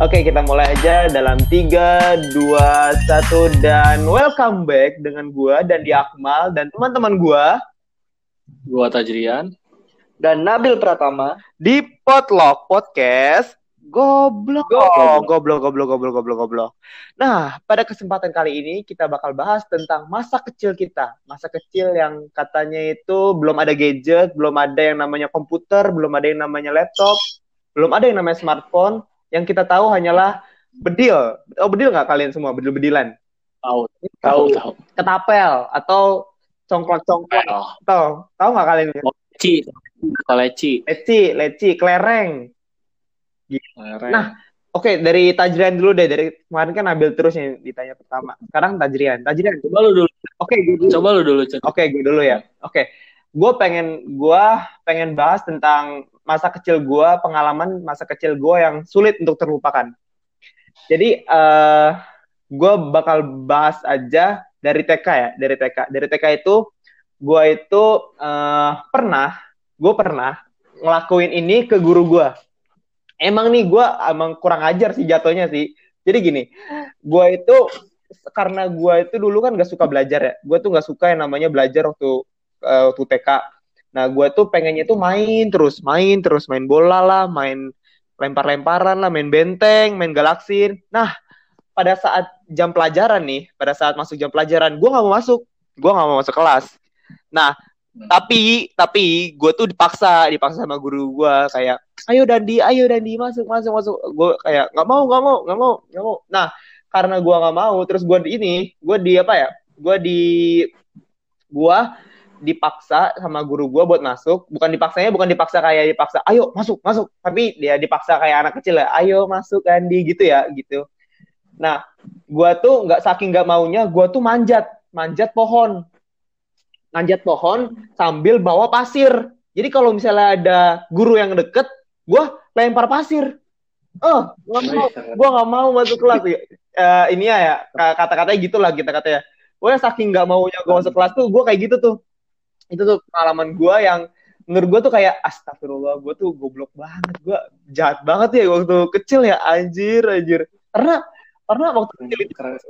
Oke, kita mulai aja dalam 3, 2, 1, dan welcome back dengan gua dan di Akmal dan teman-teman gua. Gua Tajrian. Dan Nabil Pratama. Di Potluck Podcast. Goblok. Goblok. goblok, goblok, goblok, goblok, goblok. Nah, pada kesempatan kali ini kita bakal bahas tentang masa kecil kita. Masa kecil yang katanya itu belum ada gadget, belum ada yang namanya komputer, belum ada yang namanya laptop, belum ada yang namanya smartphone. Yang kita tahu hanyalah bedil. Oh, bedil nggak kalian semua? Bedil-bedilan. Tahu, Tahu. tahu. Ketapel atau congklak-congklak. Tahu? Tahu nggak kalian? leci. Leci. Leci, leci, kelereng. Keren. Nah, Oke, dari Tajrian dulu deh. Dari kemarin kan Nabil terus yang ditanya pertama. Sekarang Tajrian. Tajrian. coba lu dulu. Oke, gue dulu. Coba lu dulu. Oke, gue dulu ya. Oke, gue pengen gue pengen bahas tentang masa kecil gue, pengalaman masa kecil gue yang sulit untuk terlupakan. Jadi, eh gue bakal bahas aja dari TK ya, dari TK. Dari TK itu, gue itu eh pernah, gue pernah ngelakuin ini ke guru gue. Emang nih gue emang kurang ajar sih jatuhnya sih. Jadi gini, gue itu karena gue itu dulu kan gak suka belajar ya. Gue tuh gak suka yang namanya belajar waktu eh, waktu TK. Nah, gue tuh pengennya tuh main terus, main terus, main bola lah, main lempar-lemparan lah, main benteng, main galaksin. Nah, pada saat jam pelajaran nih, pada saat masuk jam pelajaran, gue nggak mau masuk, gue nggak mau masuk kelas. Nah, tapi tapi gue tuh dipaksa, dipaksa sama guru gue kayak, ayo Dandi, ayo Dandi masuk, masuk, masuk. Gue kayak nggak mau, nggak mau, nggak mau, nggak mau. Nah, karena gue nggak mau, terus gue di ini, gue di apa ya? Gue di gue dipaksa sama guru gue buat masuk. Bukan dipaksanya bukan dipaksa kayak dipaksa ayo masuk masuk. Tapi dia dipaksa kayak anak kecil ya ayo masuk Andi gitu ya gitu. Nah gue tuh nggak saking nggak maunya gue tuh manjat. Manjat pohon. Manjat pohon sambil bawa pasir. Jadi kalau misalnya ada guru yang deket gue lempar pasir. Oh nggak mau gue nggak mau masuk kelas. Eh, ini ya, ya kata-katanya gitulah kita katanya. Gue saking nggak maunya gue masuk kelas tuh gue kayak gitu tuh itu tuh pengalaman gue yang menurut gue tuh kayak astagfirullah gue tuh goblok banget gue jahat banget ya waktu kecil ya anjir anjir. Karena karena waktu kecil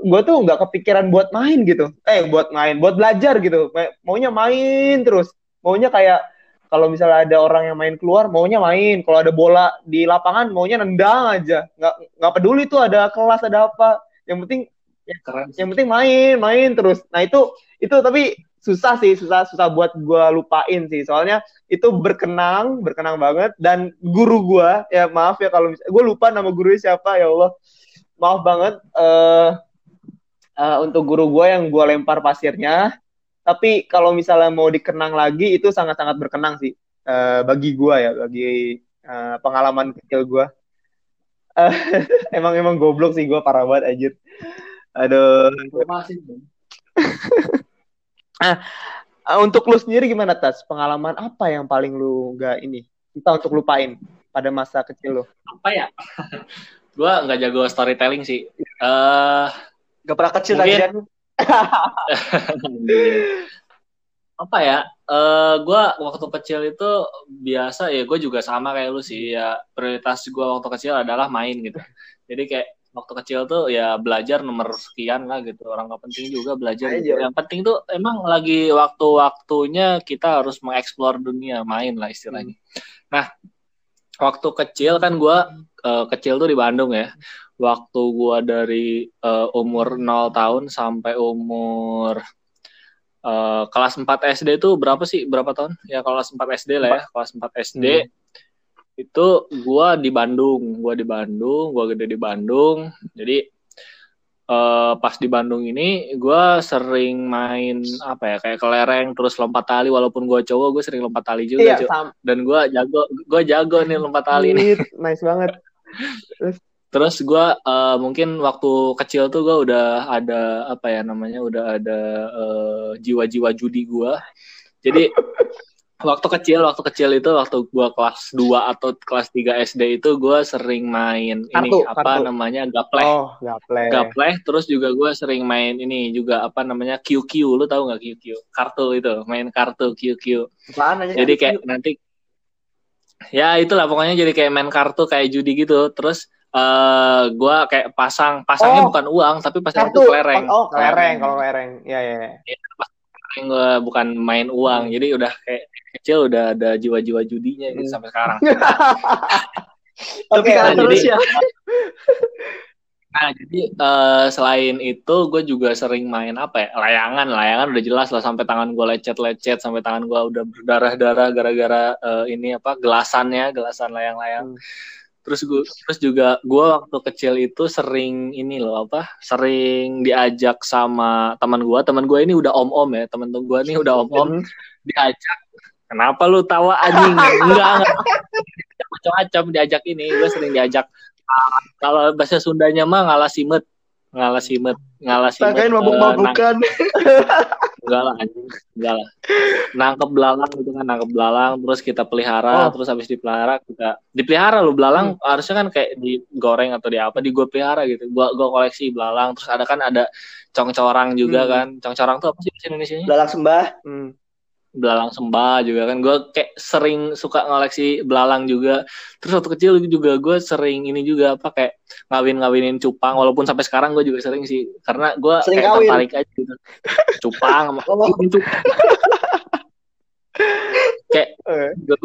gue tuh nggak kepikiran buat main gitu. Eh buat main buat belajar gitu. Ma- maunya main terus. Maunya kayak kalau misalnya ada orang yang main keluar maunya main. Kalau ada bola di lapangan maunya nendang aja. Nggak nggak peduli tuh ada kelas ada apa. Yang penting Keren. yang penting main main terus. Nah itu itu tapi susah sih susah susah buat gue lupain sih. Soalnya itu berkenang berkenang banget. Dan guru gue ya maaf ya kalau gue lupa nama gurunya siapa ya Allah. Maaf banget eh eh, untuk guru gue yang gue lempar pasirnya. Tapi kalau misalnya mau dikenang lagi itu sangat sangat berkenang sih eh, bagi gue ya bagi eh, pengalaman kecil gue Eh, emang emang goblok sih gue parah banget anjir. Aduh. Informasi. Eh, untuk lu sendiri gimana tas? Pengalaman apa yang paling lu nggak ini kita untuk lupain pada masa kecil lu? Apa ya? gua nggak jago storytelling sih. Eh, Gak pernah kecil Mungkin- Tajrian. apa ya? Eh, gua waktu kecil itu biasa ya, gue juga sama kayak lu sih. Ya prioritas gua waktu kecil adalah main gitu. Jadi kayak waktu kecil tuh ya belajar nomor sekian lah gitu. Orang nggak penting juga belajar. gitu. Yang penting tuh emang lagi waktu-waktunya kita harus mengeksplor dunia, main lah istilahnya. Nah, waktu kecil kan gua eh, kecil tuh di Bandung ya. Waktu gua dari eh, umur 0 tahun sampai umur eh, kelas 4 SD itu berapa sih? Berapa tahun? Ya kelas 4 SD lah ya. Kelas 4 SD itu gua di Bandung. Gua di Bandung, gua gede di Bandung. Jadi eh, pas di Bandung ini gua sering main apa ya kayak kelereng terus lompat tali walaupun gua cowok gue sering lompat tali juga Iya, dan gua jago gua jago nih lompat tali nih nice banget. Terus gue mungkin waktu kecil tuh gue udah ada apa ya namanya udah ada eh, jiwa-jiwa judi gue. Jadi waktu kecil waktu kecil itu waktu gue kelas 2 atau kelas 3 SD itu gue sering main ini Kartu, apa kartu. namanya gapleh. Oh, gaple. Gapleh terus juga gue sering main ini juga apa namanya QQ lu tahu nggak QQ kartu itu main kartu QQ Apaan aja? jadi kayak nanti ya itulah pokoknya jadi kayak main kartu kayak judi gitu terus eh gue kayak pasang pasangnya Oh. bukan uang tapi pasangnya Kartu. itu kelereng Oh, kelereng, kalau kelereng. Iya, iya. iya. Gue bukan main uang jadi udah kayak kecil udah ada jiwa-jiwa judinya gitu Hmm. sampai sekarang Tapi Oke, karena jadi- terus ya. Nah, jadi eh, selain itu gue juga sering main apa ya? Layangan, layangan udah jelas lah sampai tangan gue lecet-lecet, sampai tangan gue udah berdarah-darah gara-gara eh, ini apa? gelasannya, gelasan layang-layang. Hmm. Terus gue terus juga gue waktu kecil itu sering ini loh apa? Sering diajak sama teman gue, teman gue ini udah om-om ya, teman gue ini udah om-om Hmm. diajak. Kenapa lu tawa anjing? Enggak, enggak. Macam-macam diajak ini, gue sering diajak. Kalau bahasa Sundanya mah ngalah simet, ngalah simet, ngalah simet. Eh, mabuk-mabukan. Enggak lah, anjing. enggak lah. Nangkep belalang gitu kan, nangkep belalang, terus kita pelihara, Oh. terus habis dipelihara kita dipelihara lo belalang harusnya kan kayak digoreng atau di apa, di gue pelihara gitu. Gua gua koleksi belalang, terus ada kan ada congcorang juga Hmm. kan. Congcorang tuh apa sih bahasa Indonesia-nya? Belalang sembah. Hmm. Belalang sembah juga kan. Gue kayak sering suka ngoleksi belalang juga. Terus waktu kecil juga gue sering ini juga apa kayak ngawin-ngawinin cupang. Walaupun sampai sekarang gue juga sering sih karena gue Sering kayak tertarik aja gitu. Cupang sama Oh. cupang. Kayak Eh. gue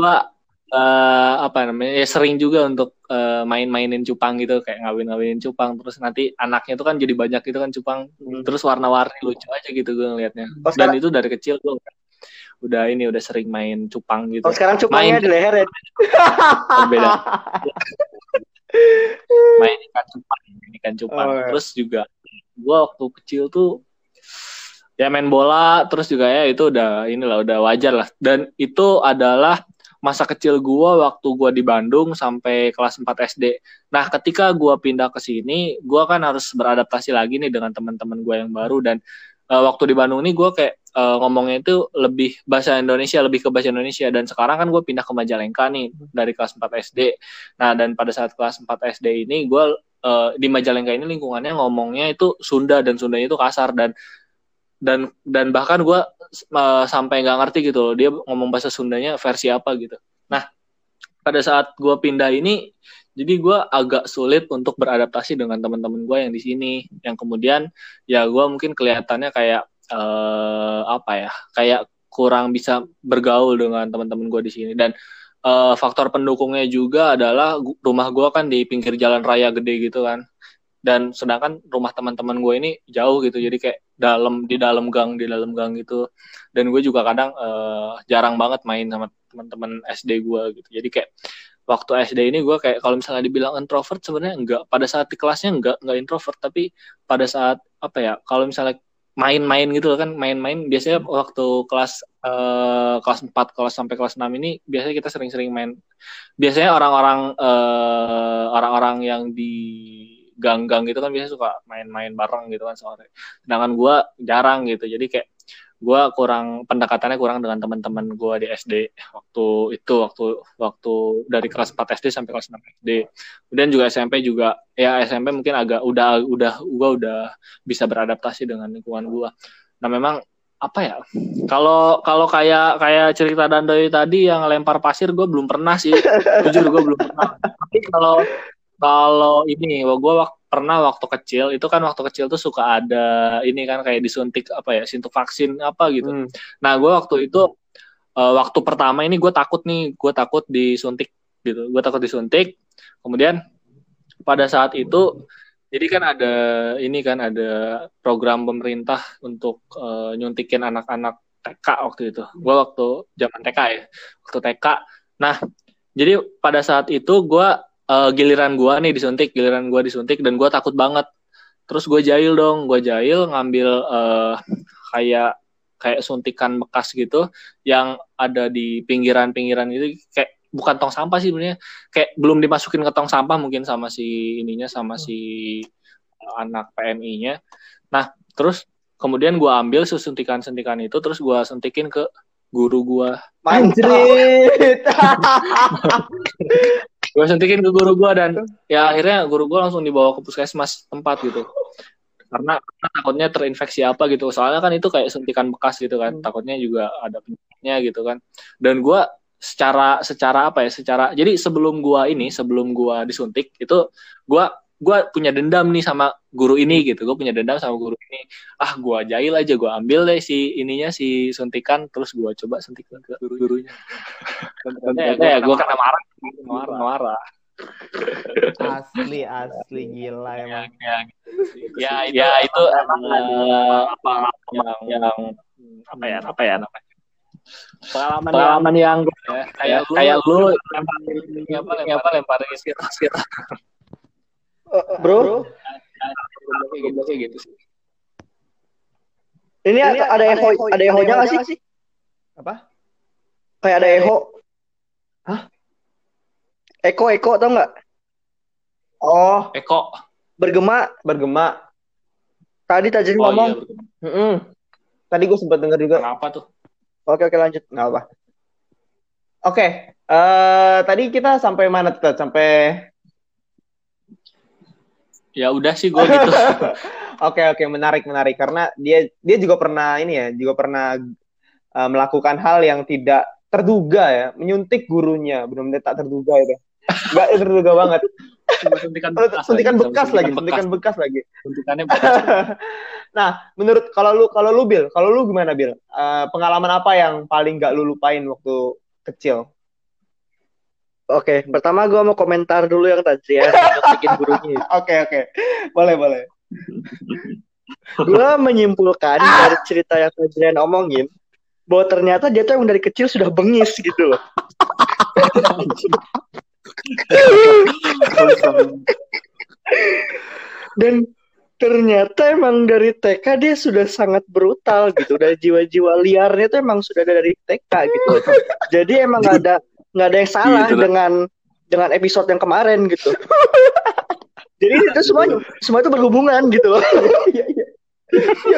eh, apa namanya ya sering juga untuk eh, main-mainin cupang gitu. Kayak ngawin-ngawinin cupang. Terus nanti anaknya tuh kan jadi banyak gitu kan cupang. Terus warna-warni lucu aja gitu gue ngelihatnya Oh, dan itu dari kecil gue udah ini udah sering main cupang gitu oh, sekarang cupangnya Main. di leher ya. Oh, beda main ikan cupang main ikan cupang Oh, iya. terus juga gua waktu kecil tuh ya main bola terus juga ya itu udah inilah udah wajar lah dan itu adalah masa kecil gua waktu gua di Bandung sampai kelas 4 SD. Nah, ketika gua pindah ke sini, gua kan harus beradaptasi lagi nih dengan teman-teman gua yang baru dan eh, waktu di Bandung ini gua kayak eh, ngomongnya itu lebih bahasa Indonesia, lebih ke bahasa Indonesia dan sekarang kan gue pindah ke Majalengka nih dari kelas 4 SD. Nah, dan pada saat kelas 4 SD ini gue eh, di Majalengka ini lingkungannya ngomongnya itu Sunda dan Sundanya itu kasar dan dan dan bahkan gue sampai nggak ngerti gitu loh dia ngomong bahasa Sundanya versi apa gitu. Nah, pada saat gue pindah ini jadi gue agak sulit untuk beradaptasi dengan teman-teman gue yang di sini yang kemudian ya gue mungkin kelihatannya kayak eh, apa ya kayak kurang bisa bergaul dengan teman-teman gue di sini. Dan eh, faktor pendukungnya juga adalah rumah gue kan di pinggir jalan raya gede gitu kan. Dan sedangkan rumah teman-teman gue ini jauh gitu jadi kayak dalam di dalam gang di dalam gang gitu. Dan gue juga kadang eh, jarang banget main sama teman-teman SD gue gitu. Jadi kayak waktu SD ini gue kayak kalau misalnya dibilang introvert sebenarnya enggak. Pada saat di kelasnya enggak enggak introvert. Tapi pada saat apa ya kalau misalnya main-main gitu kan main-main. Biasanya waktu kelas eh, kelas 4 kelas sampai kelas 6 ini biasanya kita sering-sering main. Biasanya orang-orang eh, orang-orang yang di gang-gang gitu kan biasanya suka main-main bareng gitu kan sore. Sedangkan gue jarang gitu. Jadi kayak gue kurang pendekatannya kurang dengan teman-teman gue di SD waktu itu waktu waktu dari kelas 4 SD sampai kelas 6 SD kemudian juga SMP juga ya SMP mungkin agak udah udah gue udah bisa beradaptasi dengan lingkungan gue nah memang apa ya kalau kalau kayak kayak cerita Dandoy tadi yang lempar pasir gue belum pernah sih. Jujur gue belum pernah. Tapi kalau kalau ini gue wak- pernah waktu kecil itu kan waktu kecil tuh suka ada ini kan kayak disuntik apa ya suntik vaksin apa gitu Hmm. Nah, gue waktu itu eh, waktu pertama ini gue takut nih, gue takut disuntik gitu, gue takut disuntik. Kemudian pada saat itu, jadi kan ada ini kan ada program pemerintah untuk eh, nyuntikin anak-anak TK waktu itu. Gue waktu zaman TK ya, waktu TK. Nah, jadi pada saat itu gue eh, giliran gue nih disuntik, giliran gue disuntik dan gue takut banget. Terus gue jahil dong, gue jahil ngambil eh, kayak kayak suntikan bekas gitu yang ada di pinggiran-pinggiran itu kayak bukan tong sampah sih sebenarnya kayak belum dimasukin ke tong sampah mungkin sama si ininya sama si anak PMI-nya. Nah, terus kemudian gua ambil suntikan-suntikan itu terus gua suntikin ke guru gua. Anjrit. Gua suntikin ke guru gua dan ya akhirnya guru gua langsung dibawa ke puskesmas tempat gitu. Karena, karena takutnya terinfeksi apa gitu. Soalnya kan itu kayak suntikan bekas gitu kan. Hmm. Takutnya juga ada penyakitnya gitu kan. Dan gua secara secara apa ya secara jadi sebelum gua ini sebelum gua disuntik itu gua gua punya dendam nih sama guru ini gitu. Gua punya dendam sama guru ini. Ah gua jahil aja gua ambil deh si ininya si suntikan terus gua coba suntikan ke guru gurunya. Ya, ya gua kena marah. marah. Marah. Asli asli gila emang. ya, ya, ya, ya itu emang apa yang, yang apa ya apa ya namanya? Pengalaman, pengalaman yang, yang ya, kayak kayak lu lemparin apa apa lemparin bro. Gitu sih ini, ini ada, ada eho ada ehonya nggak sih? sih? Apa? Kayak ada eho. Hah? Eko eko tau nggak? Oh. Eko. Bergema. Bergema. Tadi Tajin oh, ngomong. iya, mm -mm. tadi gue sempat dengar juga. Kenapa tuh? Oke oke lanjut. Nggak apa. Oke, uh, tadi kita sampai mana tuh? Sampai ya udah sih gue gitu. oke oke menarik menarik karena dia dia juga pernah ini ya juga pernah uh, melakukan hal yang tidak terduga ya menyuntik gurunya benar-benar tak terduga itu nggak terduga banget suntikan bekas, suntikan bekas lagi, suntikan bekas lagi. Suntikannya bekas. nah, menurut kalau lu kalau lu Bil, kalau lu gimana Bil? Uh, pengalaman apa yang paling gak lu lupain waktu kecil? Oke, pertama gue mau komentar dulu yang tadi ya, bikin gurunya. Oke oke, boleh boleh. gue menyimpulkan ah. dari cerita yang Adrian omongin bahwa ternyata dia tuh yang dari kecil sudah bengis gitu loh. Dan ternyata emang dari TK dia sudah sangat brutal gitu. Dari jiwa-jiwa liarnya tuh emang sudah ada dari TK gitu. Jadi emang ada nggak ada yang salah gitu dengan dengan episode yang kemarin gitu. Jadi itu semua semua itu berhubungan gitu loh. Iya iya. Iya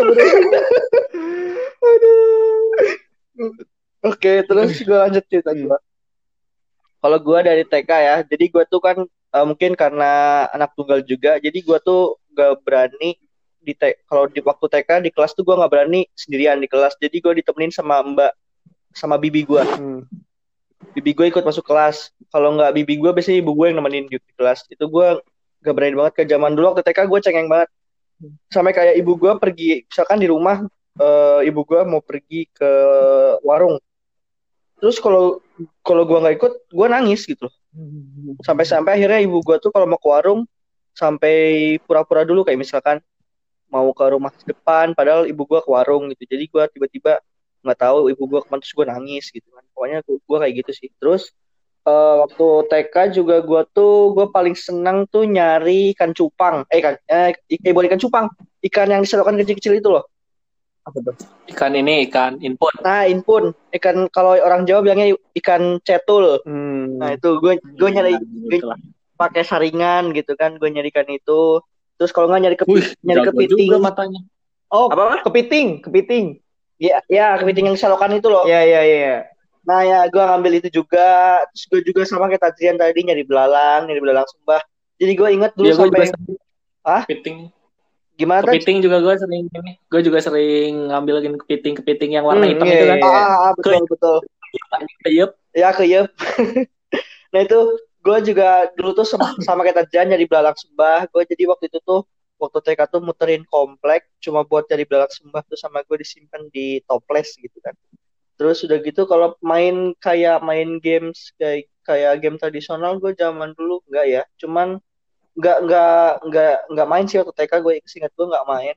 Oke, terus gue lanjut cerita gue kalau gue dari TK ya jadi gue tuh kan uh, mungkin karena anak tunggal juga jadi gue tuh gak berani di kalau di waktu TK di kelas tuh gue nggak berani sendirian di kelas jadi gue ditemenin sama mbak sama bibi gue hmm. Bibi gue ikut masuk kelas. Kalau nggak bibi gue biasanya ibu gue yang nemenin di kelas. Itu gue gak berani banget ke zaman dulu. Waktu TK gue cengeng banget. Sampai kayak ibu gue pergi misalkan di rumah uh, ibu gue mau pergi ke warung. Terus kalau kalau gue nggak ikut gue nangis gitu. Sampai-sampai akhirnya ibu gue tuh kalau mau ke warung sampai pura-pura dulu. Kayak misalkan mau ke rumah depan padahal ibu gue ke warung gitu. Jadi gue tiba-tiba nggak tahu ibu gue ke mana terus gue nangis gitu kan pokoknya gue kayak gitu sih terus uh, waktu TK juga gue tuh gue paling senang tuh nyari ikan cupang eh ikan eh, eh bukan ikan cupang ikan yang diselokan kecil-kecil itu loh apa tuh? Ikan ini ikan input. Nah, input. Ikan kalau orang Jawa bilangnya ikan cetul. Hmm. Nah, itu gue gue nyari gitu pakai saringan gitu kan, gue nyari ikan itu. Terus kalau nggak nyari kepi, Wih, nyari kepiting juga matanya. Oh, apa? Kepiting, kepiting. Iya, ya, kepiting yang selokan itu loh. Iya, iya, iya. Nah, ya gue ngambil itu juga. Terus gue juga sama kayak Tadrian tadi nyari belalang, nyari belalang sembah. Jadi gue inget dulu ya, sampai ah kepiting Gimana kepiting juga gue sering ini. Gue juga sering ngambilin kepiting-kepiting yang warna hmm, hitam iya, itu kan. Iya. Ah, ah, betul ke, betul. Keyep. Ya keyep. nah itu gue juga dulu tuh sama, sama kayak Tajan jadi belalang sembah. Gue jadi waktu itu tuh waktu TK tuh muterin komplek cuma buat jadi belalang sembah tuh sama gue disimpan di toples gitu kan. Terus udah gitu kalau main kayak main games kayak kayak game tradisional gue zaman dulu enggak ya. Cuman nggak nggak nggak nggak main sih waktu TK gue ingat gue nggak main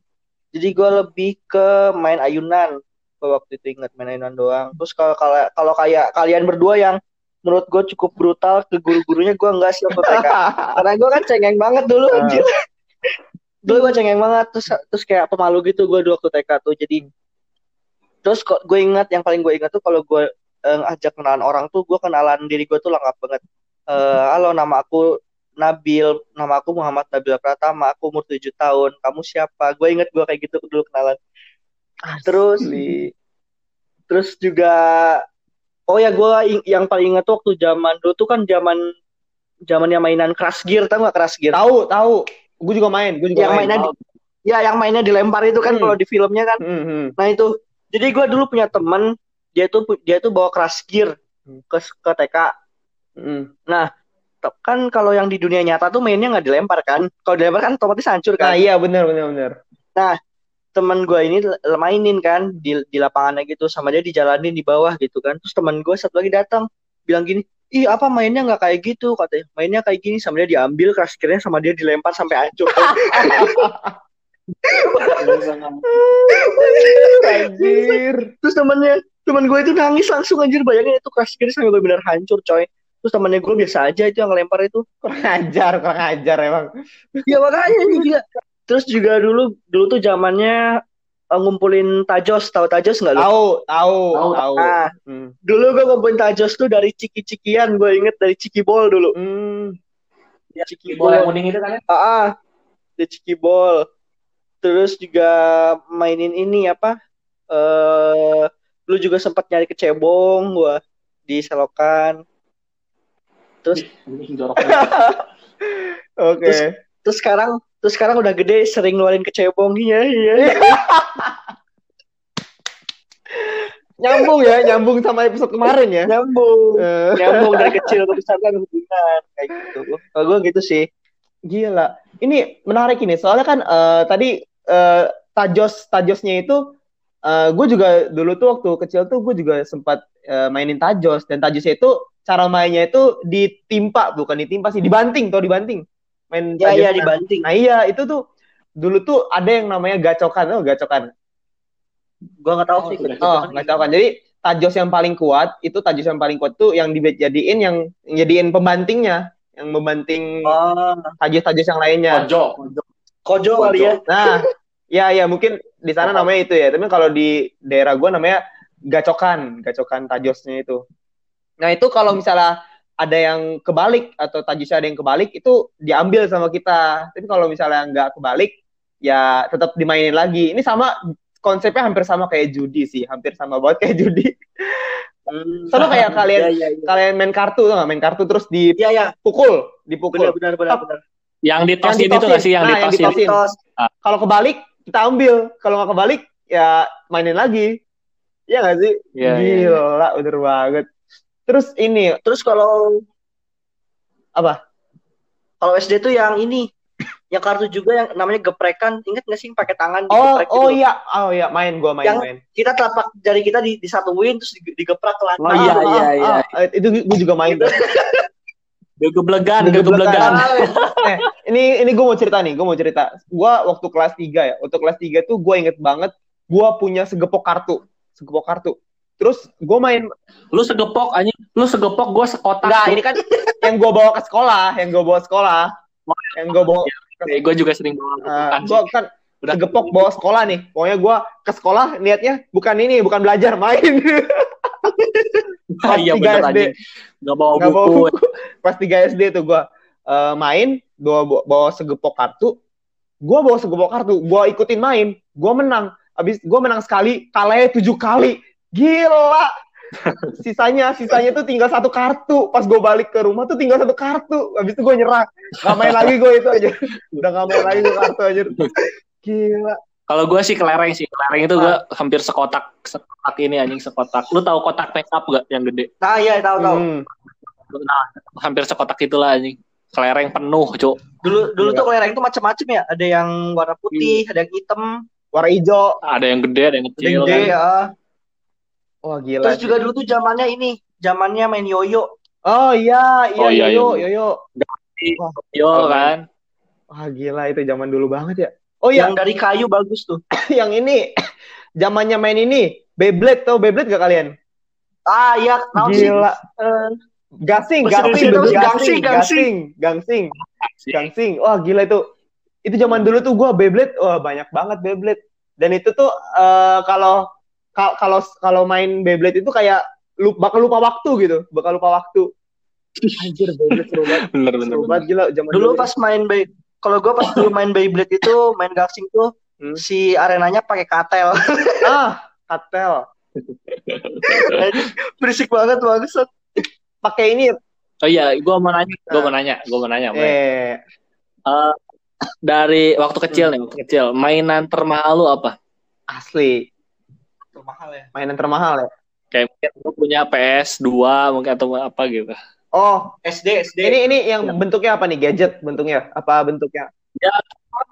jadi gue lebih ke main ayunan gue waktu itu ingat main ayunan doang terus kalau kalau kalau kayak kalian berdua yang menurut gue cukup brutal ke guru-gurunya gue nggak sih waktu TK karena gue kan cengeng banget dulu ah. anjir dulu gue cengeng banget terus terus kayak pemalu gitu gue dulu waktu TK tuh jadi terus kok gue ingat yang paling gue ingat tuh kalau gue uh, ajak kenalan orang tuh gue kenalan diri gue tuh lengkap banget uh, halo nama aku Nabil, nama aku Muhammad Nabil Pratama, aku umur 7 tahun, kamu siapa? Gue inget gue kayak gitu dulu kenalan. Asli. Terus terus juga oh ya gue yang paling inget tuh waktu zaman dulu tuh kan zaman zamannya mainan Crash Gear, tahu gak Crash Gear? Tahu, tahu. Gue juga main, gue juga yang main. Mainnya, ya yang mainnya dilempar itu kan hmm. kalau di filmnya kan. Hmm, hmm. Nah itu. Jadi gue dulu punya temen, dia tuh dia tuh bawa Crash Gear ke ke TK. Mm. T- Kan kalau yang di dunia nyata tuh mainnya nggak dilempar kan? Kalau dilempar kan otomatis hancur Nah kan? iya benar benar benar. Temen gue ini mainin kan di di lapangannya gitu sama dia dijalanin di bawah gitu kan. Terus teman gue satu lagi datang bilang gini, ih apa mainnya nggak kayak gitu katanya. Mainnya kayak gini sama dia diambil keras kiranya sama dia dilempar sampai hancur. Anjir. Terus temennya temen gue itu nangis langsung anjir bayangin itu keras kiranya sampai benar hancur coy. Terus temennya gue biasa aja itu yang ngelempar itu. Kurang ajar, kurang ajar emang. Ya makanya ini gila. Terus juga dulu dulu tuh zamannya ngumpulin tajos, tahu tajos nggak lu? Tahu, tahu, Tahu. Nah, Hmm. dulu gue ngumpulin tajos tuh dari ciki-cikian, gue inget dari Cikibol dulu. Hmm. Ya, Bola yang kuning itu kan ya? Ah, ah, di Cikibol. Terus juga mainin ini apa? Eh, dulu juga sempat nyari kecebong gue di selokan. Terus. Oke. Terus- terus sekarang terus sekarang udah gede sering ngeluarin kecebong iya iya. Nyambung ya, nyambung sama episode kemarin ya. Nyambung. Eh, Nyambung dari kecil ke besar kan hubungan kayak gitu. Kalau gue gitu sih. gila. Ini menarik ini. Soalnya kan eh, tadi eh, tajos tajosnya itu gue juga dulu tuh waktu kecil tuh gue juga sempat eh, mainin tajos dan tajosnya itu cara mainnya itu ditimpa bukan ditimpa sih dibanting tuh dibanting main Ya tajos. ya dibanting. Nah iya itu tuh dulu tuh ada yang namanya gacokan tuh gacokan. Gue nggak tahu Oh, sih. sudah. Oh, gacokan. Jadi tajos yang paling kuat itu tajos yang paling kuat tuh yang dijadiin yang jadiin pembantingnya, yang membanting Oh, tajos-tajos yang lainnya. Kojo. kojo kali ya. Nah, ya ya mungkin di sana namanya itu ya. Tapi kalau di daerah gua namanya gacokan, gacokan tajosnya itu. Nah, itu kalau misalnya ada yang kebalik atau tajusnya ada yang kebalik itu diambil sama kita. Tapi kalau misalnya nggak kebalik ya tetap dimainin lagi. Ini sama konsepnya hampir sama kayak judi sih, hampir sama banget kayak judi. Hmm. Sama kayak kalian Ya ya ya. kalian main kartu tuh nggak? Main kartu terus Ya ya. dipukul, dipukul. Benar benar benar benar. Yang ditosin Yang itu nggak sih? Yang Nah, yang ditosin. ditosin. Tos. Kalau kebalik kita ambil, kalau nggak kebalik ya mainin lagi. Iya nggak sih? Iya, iya, Gila, bener banget. Terus ini Terus kalau apa? kalau SD tuh yang ini yang kartu juga yang namanya geprekan inget nggak sih pakai tangan Oh, digeprek oh gitu? iya, oh iya, main gua main Yang- main. kita telapak jari kita di, disatuin terus di- digeprak ke lantai Oh, iya, Ah, iya, ah, iya. ah, itu gua juga main. Gegeblegan, Gegeblegan. eh, ini ini gue mau cerita nih, gue mau cerita. Gua waktu kelas 3 ya, waktu kelas 3 tuh gue inget banget, gua punya segepok kartu, segepok kartu. Terus gue main, Lu segepok anjing, lu segepok gua sekotak. enggak ini kan yang gue bawa ke sekolah, yang gue bawa sekolah, yang gue bawa, Oke, gua juga sering bawa uh, gebekan gue kan Udah segepok bawa sekolah nih. Pokoknya gue ke sekolah niatnya bukan ini, bukan belajar, main. Ah, iya tiga bener SD. Gak bawa Nggak bawa buku. buku. Kelas 3 SD tuh gue uh, main, bawa, bawa segepok kartu. Gue bawa segepok kartu, gue ikutin main, gue menang. Abis gue menang sekali, kalahnya tujuh kali. Gila. Sisanya, sisanya tuh tinggal satu kartu. Pas gue balik ke rumah tuh tinggal satu kartu. Abis itu gue nyerah. Gak main lagi gue itu aja. Udah gak main lagi gue kartu aja. Gila. Kalau gua sih kelereng sih. Kelereng itu gua hampir sekotak sekotak ini anjing sekotak. Lu tahu kotak make up gak yang gede? nah iya tahu tahu Hmm. Nah, hampir sekotak itulah anjing. Kelereng penuh, Cuk. dulu dulu Iya. tuh kelereng itu macam-macam ya ada yang warna putih ada yang hitam Warna hijau. Ada yang gede, ada yang ada kecil yang gede kan. ya Wah gila. terus juga dulu tuh zamannya ini zamannya main yoyo Oh iya, iya, Oh, iya, yoyo, iya. yoyo. Yo kan. Wah gila itu zaman dulu banget ya. Oh iya, yang dari kayu bagus tuh yang ini zamannya main ini Beyblade tau Beyblade gak kalian? ah iya tahu sih Gila. Eh, Gasing, itu gangsing, gangsing, gangsing, gangsing, gangsing. Wah gila itu. Itu zaman dulu tuh gua Beyblade, wah banyak banget Beyblade. Dan itu tuh eh, kalau kal- kalau kalau main Beyblade itu kayak lu bakal lupa waktu gitu, bakal lupa waktu. Anjir Beyblade seru banget, Bener bener. seru bener. banget gila zaman dulu pas main bay kalau gue pas dulu main Beyblade itu main gangsing tuh Hmm. si arenanya pakai katel ah katel berisik banget bangsat pakai ini Oh iya, gua mau nanya, gua mau nanya, gua mau nanya. Eh Eh, dari waktu kecil nih, waktu kecil, mainan termahal lu apa? asli mahal ya mainan termahal ya Kayak mungkin lu punya PS 2 mungkin atau apa gitu. Oh, SD SD ini ini yang Ya. bentuknya apa nih? Gadget bentuknya? Apa bentuknya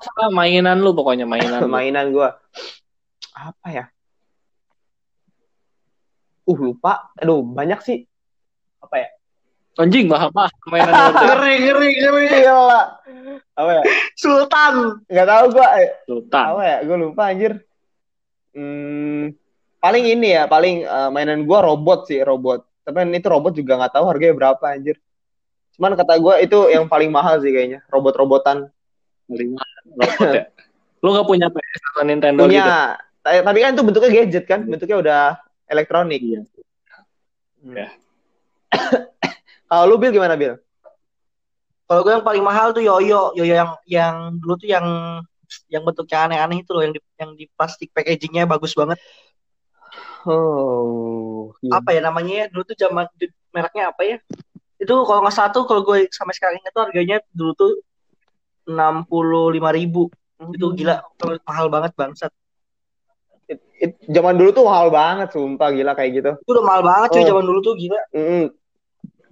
Sama mainan lu pokoknya mainan. lu. mainan gua? Apa ya? Uh, lupa. Aduh, banyak sih. Apa ya? Anjing mahal mahal mainan lu. ngeri ngeri ngeri Gila. Apa ya? Sultan Nggak tahu gua. eh, Sultan. Apa ya? Gua lupa anjir. Hmm, paling ini ya, paling eh, mainan gua robot sih, robot. Tapi itu robot juga nggak tahu harganya berapa anjir. Cuman kata gua itu yang paling mahal sih kayaknya, robot-robotan. Lima robot ya. Lu gak punya PS atau Nintendo gitu? Punya. Ta- Tapi kan itu bentuknya gadget kan, bentuknya udah elektronik. Iya. Hmm. Ya. Kalau lu Bill gimana Bill? kalau gue yang paling mahal tuh yoyo yoyo yang yang dulu tuh yang yang bentuknya aneh-aneh itu loh yang di yang di plastik packagingnya bagus banget Oh, iya. apa ya namanya ya dulu tuh zaman di- mereknya apa ya itu kalau nggak salah tuh kalau gue sampai sekarang tuh harganya dulu tuh enam puluh lima ribu itu gila mahal banget bangsat It- it- zaman dulu tuh mahal banget, sumpah gila kayak gitu. itu udah mahal banget cuy Oh. zaman dulu tuh gila Mm-mm.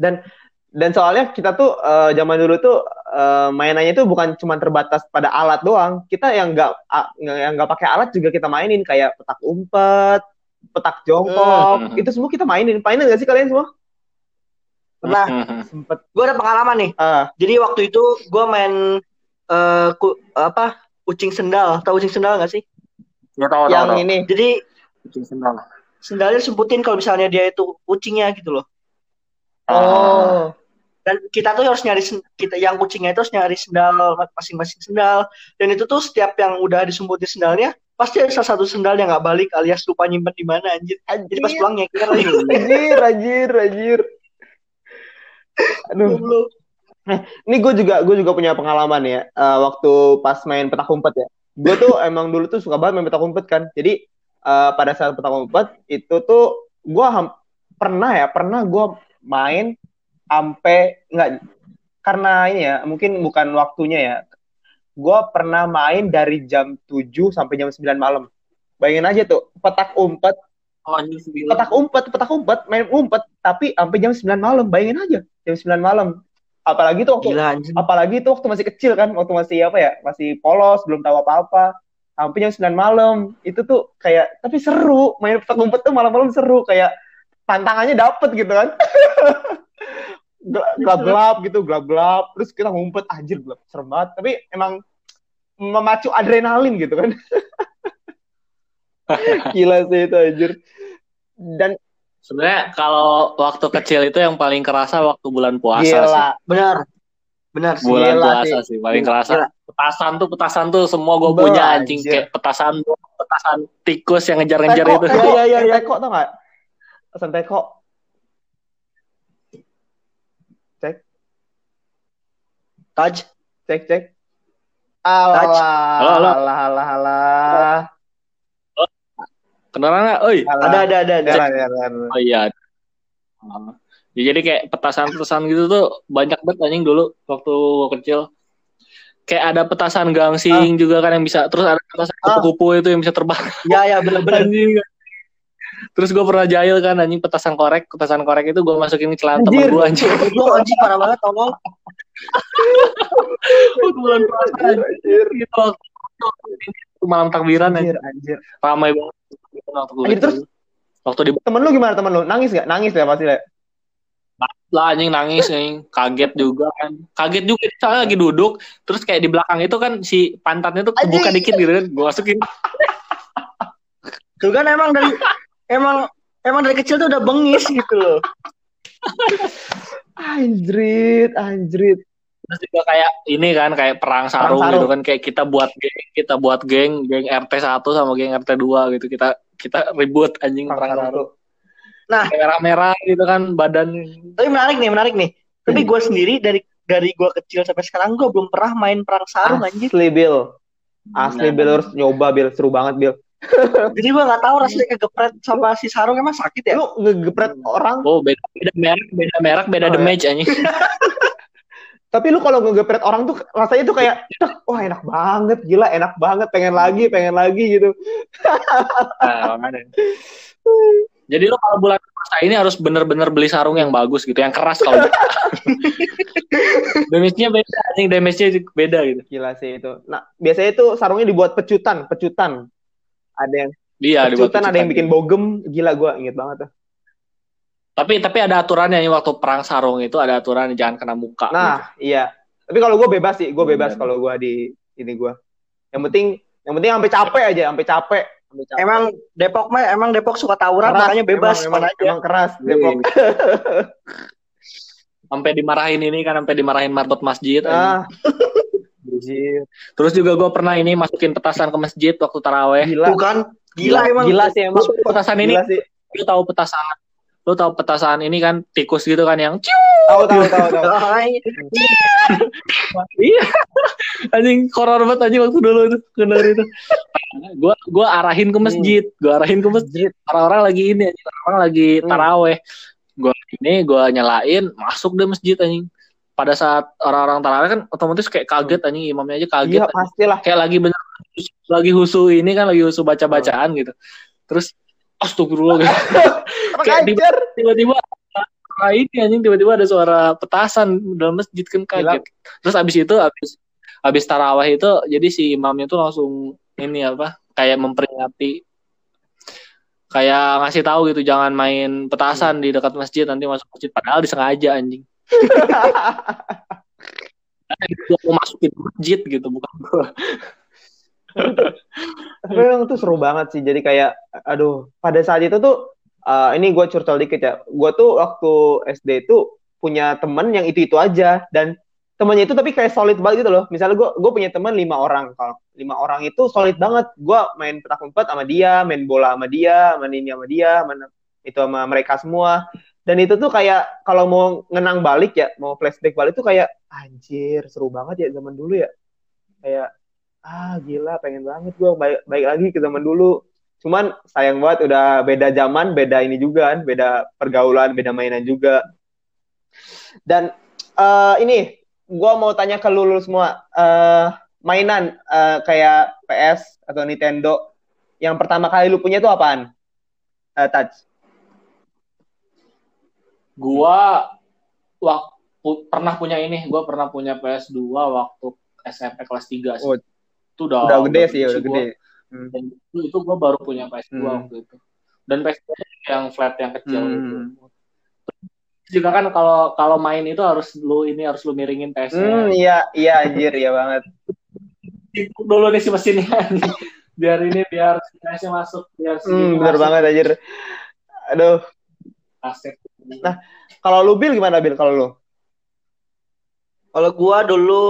Dan dan soalnya kita tuh eh, zaman dulu tuh eh, mainannya tuh bukan cuma terbatas pada alat doang. Kita yang nggak- yang nggak pakai alat juga kita mainin kayak petak umpet, petak jongkok, Hmm. itu semua kita mainin. Mainin nggak sih kalian semua? pernah Mhm. Sempet. gue ada pengalaman nih Ah, jadi waktu itu gue main eh, ku- apa kucing sendal tahu kucing sendal nggak sih Gak tau, yang tau, tau. ini. jadi Kucing sendal. sendalnya disebutin kalau misalnya dia itu kucingnya gitu loh. Oh. dan kita tuh harus nyari kita yang kucingnya itu harus nyari sendal masing-masing sendal dan itu tuh setiap yang udah disumbutin sendalnya pasti ada salah satu sendal yang nggak balik alias lupa nyimpen di mana anjir jadi pas Anjir, pulang nyeker lagi anjir, anjir, anjir. Aduh. Goblok. Ini gue juga gue juga punya pengalaman ya eh, waktu pas main petak umpet ya. Gue tuh emang dulu tuh suka banget main petak umpet kan. Jadi eh, pada saat petak umpet itu tuh gue pernah ya pernah gue main sampai nggak karena ini ya mungkin bukan waktunya ya. Gue pernah main dari jam 7 sampai jam 9 malam. Bayangin aja tuh petak umpet Oh, petak umpet, petak umpet, main umpet, tapi sampai jam 9 malam, bayangin aja, jam 9 malam. Apalagi tuh waktu, gila apalagi tuh waktu masih kecil kan, waktu masih apa ya, masih polos, belum tahu apa-apa. Sampai jam 9 malam, itu tuh kayak, tapi seru, main petak umpet tuh malam-malam seru, kayak tantangannya dapet gitu kan. Gelap-gelap gitu, gelap-gelap, terus kita ngumpet, anjir, gelap, serem banget. Tapi emang memacu adrenalin gitu kan. Gila sih itu anjir. Dan Sebenarnya kalau waktu kecil itu yang paling kerasa waktu bulan puasa sih. gila, benar benar sih Bulan Gila puasa sih, paling kerasa. Gila. Petasan tuh, petasan tuh semua gue punya anjing anjir. kayak petasan petasan tikus yang ngejar-ngejar Teko, itu. Iya, iya, yang iya. teko tau gak? Pesan teko. Cek, Taj cek, cek. Alah, Halo, halo. alah, alah, alah. Nggak? Oi. Ada ada ada ada. Oh iya. Ya, jadi kayak petasan-petasan gitu tuh banyak banget anjing dulu waktu kecil. Kayak ada petasan gangsing juga kan yang bisa terus ada petasan Ah. kupu-kupu itu yang bisa terbang ya ya benar benar anjing. Terus gue pernah jahil kan anjing petasan korek, petasan korek itu gue masukin ke celana temen gue anjing. Goblok anjing parah banget tolong Waktu bulan puasa Anjir, gitu. Waktu malam takbiran Anjir, anjir. ramai banget waktu gue Anjir, terus? waktu di Temen lu gimana temen lu? Nangis gak? Nangis ya pasti ya? lah anjing nangis anjing kaget juga kan kaget juga soalnya lagi duduk terus kayak di belakang itu kan si pantatnya tuh kebuka dikit gitu kan gue masukin Tuh kan emang dari emang emang dari kecil tuh udah bengis gitu loh. Anjrit, anjrit. terus juga kayak ini kan kayak perang sarung, sarung. gitu kan kayak kita buat geng kita buat geng geng RT 1 sama geng RT 2 gitu kita kita ribut anjing perang Sarung sarung tuh. merah-merah gitu kan badan Tapi menarik nih, menarik nih. Tapi gue sendiri dari dari gue kecil sampai sekarang gue belum pernah main perang sarung anjir. Asli, Bill. Asli, Bill. Lu harus nyoba, Bill. Seru banget, Bill. Jadi gue nggak tahu rasanya kegepret sama si sarung emang sakit ya. Lu ngegepret orang, oh beda beda merek beda merek beda Oh, ya. damage anjing tapi lu kalau ngegepret orang tuh rasanya tuh kayak, "Tek, wah enak banget, gila enak banget, pengen lagi, pengen lagi gitu. nah. Jadi lo kalau bulan puasa ini harus bener-bener beli sarung yang bagus gitu, yang keras kalau damage-nya beda, anjing damage-nya beda gitu. Gila sih itu. Nah, biasanya itu sarungnya dibuat pecutan, pecutan. Ada yang Iya, pecutan, ada yang bikin bogem. Gila gua inget banget tuh. Tapi tapi ada aturannya nih waktu perang sarung itu ada aturan jangan kena muka. Nah, iya. Tapi kalau gue bebas sih, gue bebas Iya. kalau gue di ini gue. Yang penting, yang penting sampai capek aja, sampai capek. Sampai capek. Emang Depok mah emang Depok suka tawuran Keras, makanya bebas emang, mana emang, aja. emang keras. Depok. Sampai dimarahin ini kan sampai dimarahin marbot masjid. Ah. Anjir. Terus juga gue pernah ini masukin petasan ke masjid waktu taraweh. Gila. Bukan gila, emang. Gila sih emang. Petasan ini Gila sih. lu tahu petasan lu tahu petasan ini kan tikus gitu kan yang ciu Tahu tahu tahu tahu. Iya anjing horor banget anjing waktu dulu itu benar itu gua gua arahin ke masjid gua arahin ke masjid orang-orang lagi ini anjing orang lagi Hmm. taraweh gua ini gua nyalain masuk deh masjid anjing pada saat orang-orang taraweh kan otomatis kayak kaget anjing imamnya aja kaget Iya pastilah. kayak lagi bener lagi husu ini kan lagi husu baca-bacaan gitu terus astagfirullah gitu. Kayak tiba-tiba suara ini anjing tiba-tiba ada suara petasan dalam masjid kan kaget. Terus abis itu abis abis tarawih itu jadi si imamnya tuh langsung ini apa kayak memperingati kayak ngasih tahu gitu jangan main petasan di dekat masjid nanti masuk masjid padahal disengaja anjing. Gua mau masukin masjid gitu bukan gua. Tapi emang tuh seru banget sih. Jadi kayak, aduh, pada saat itu tuh, uh, ini gue curcol dikit ya. Gue tuh waktu SD itu punya temen yang itu-itu aja. Dan temennya itu tapi kayak solid banget gitu loh. Misalnya gue gue punya temen lima orang. Kalau lima orang itu solid banget. Gue main petak umpet sama dia, main bola sama dia, main ini sama dia, main itu sama mereka semua. Dan itu tuh kayak kalau mau ngenang balik ya, mau flashback balik tuh kayak anjir seru banget ya zaman dulu ya. Kayak ah gila pengen banget gue baik, baik lagi ke zaman dulu. Cuman sayang banget udah beda zaman, beda ini juga kan, beda pergaulan, beda mainan juga. Dan eh, ini gue mau tanya ke lulu semua, eh, mainan eh, kayak PS atau Nintendo yang pertama kali lu punya tuh apaan? Eh, touch. Gua waktu pernah punya ini, gua pernah punya PS2 waktu SMP kelas 3 sih. Oh, itu udah udah gede sih udah gua. gede. Hmm. Dan itu, itu gue baru punya PS2 Hmm. waktu itu. Dan PS2 yang flat yang kecil Hmm. gitu. Terus juga kan kalau kalau main itu harus lu ini harus lu miringin PS-nya. Hmm, iya, iya anjir, iya banget. Dulu nih si mesinnya. biar ini biar PS-nya masuk biar si Hmm, bener masuk. banget anjir. Aduh, Asik. Nah. kalau lu Bil gimana Bil kalau lu? Kalau gua dulu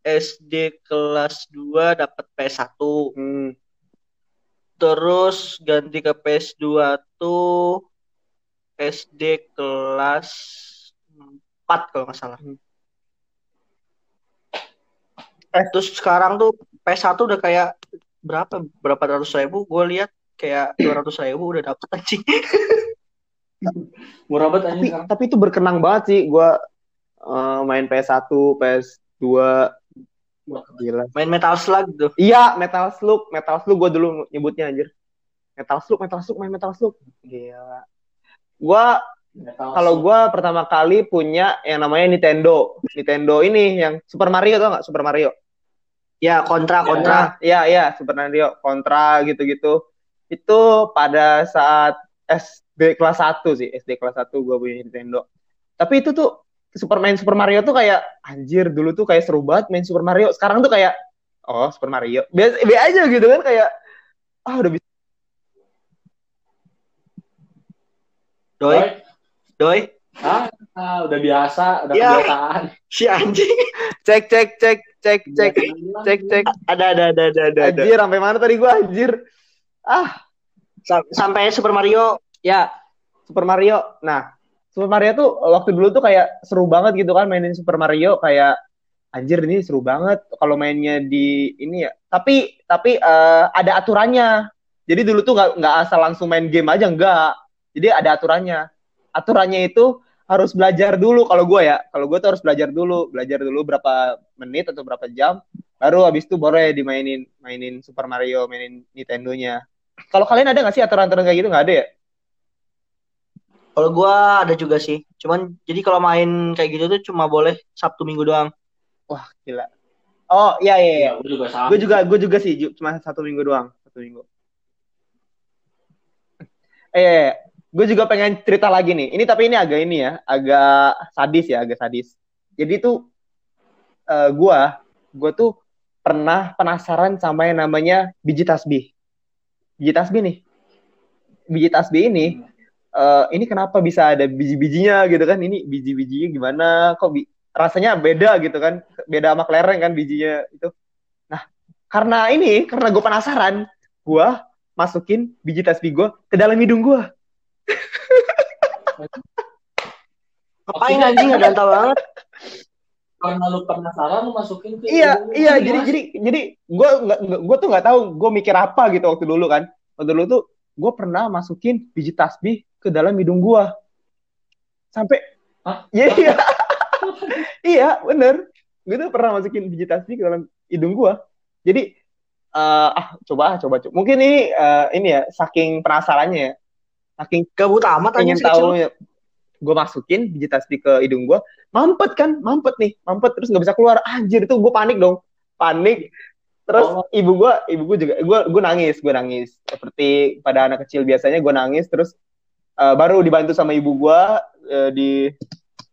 SD kelas 2 dapat PS1. Hmm. Terus ganti ke PS2 tuh SD kelas 4 kalau nggak salah. Hmm. Eh, terus sekarang tuh PS1 udah kayak berapa berapa ratus ribu gue lihat kayak dua ratus ribu udah dapet anjing Murah banget Tapi anjing tapi itu berkenang banget sih gua eh, main PS1, PS2 gila. main Metal Slug tuh Iya, Metal Slug, Metal Slug gua dulu nyebutnya anjir. Metal Slug, Metal Slug, main Metal Slug. Gila. Gua kalau gua pertama kali punya yang namanya Nintendo. Nintendo ini yang Super Mario tau nggak? Super Mario. ya kontra Ya. kontra Nah, iya iya Super Mario kontra gitu-gitu. Itu pada saat SD kelas 1 sih, SD kelas 1 gua punya Nintendo. Tapi itu tuh Super main Super Mario tuh kayak anjir dulu tuh kayak seru banget main Super Mario. Sekarang tuh kayak oh Super Mario. Biasa, biasa aja gitu kan kayak ah udah bisa doi Doi. Ah, ah, udah biasa, udah Ya. kebiasaan. si anjing cek cek cek cek cek cek cek ada ada ada ada ada, ada. anjir sampai mana tadi gua anjir. Ah, Sam- sampai Super Mario ya Super Mario. Nah, Super Mario tuh waktu dulu tuh kayak seru banget gitu kan mainin Super Mario kayak anjir ini seru banget kalau mainnya di ini ya. Tapi tapi eh, ada aturannya. Jadi dulu tuh nggak nggak asal langsung main game aja enggak. Jadi ada aturannya. Aturannya itu harus belajar dulu kalau gue ya. Kalau gue tuh harus belajar dulu, belajar dulu berapa menit atau berapa jam. Baru habis itu boleh dimainin mainin Super Mario, mainin Nintendo-nya. Kalau kalian ada nggak sih aturan-aturan kayak gitu? Nggak ada ya? Kalau gua ada juga sih. Cuman jadi kalau main kayak gitu tuh cuma boleh Sabtu Minggu doang. Wah, gila. Oh, iya iya iya. Ya, gue juga sama. Gue juga gue juga sih cuma satu minggu doang, satu minggu. Eh, gue juga pengen cerita lagi nih. Ini tapi ini agak ini ya, agak sadis ya, agak sadis. Jadi tuh eh gue, gue tuh pernah penasaran sama yang namanya biji tasbih. Biji tasbih nih. Biji tasbih ini eh, ini kenapa bisa ada biji-bijinya gitu kan? Ini biji-bijinya gimana? Kok bi- rasanya beda gitu kan? Beda sama kelereng kan bijinya itu. Nah, karena ini, karena gue penasaran, gue masukin biji tasbih gue ke dalam hidung gue. Ngapain anjing nggak tahu banget. Karena lu penasaran lu masukin ke Iya, hidung iya. Jadi, jadi, jadi gue nggak, gue tuh nggak tahu gue mikir apa gitu waktu dulu kan. Waktu dulu tuh gue pernah masukin biji tasbih ke dalam hidung gue. Sampai, Hah? iya, iya, iya, bener. Gue tuh pernah masukin biji tasbih ke dalam hidung gue. Jadi, eh, ah, coba, coba, coba. Mungkin ini, eh, ini ya, saking penasarannya ya, saking Gabut amat si tahu kecil. gue masukin biji tasbih ke hidung gue mampet kan mampet nih mampet terus nggak bisa keluar anjir itu gue panik dong panik terus Oh. ibu gue ibu gue juga gue gue nangis gue nangis seperti pada anak kecil biasanya gue nangis terus eh, baru dibantu sama ibu gue eh, di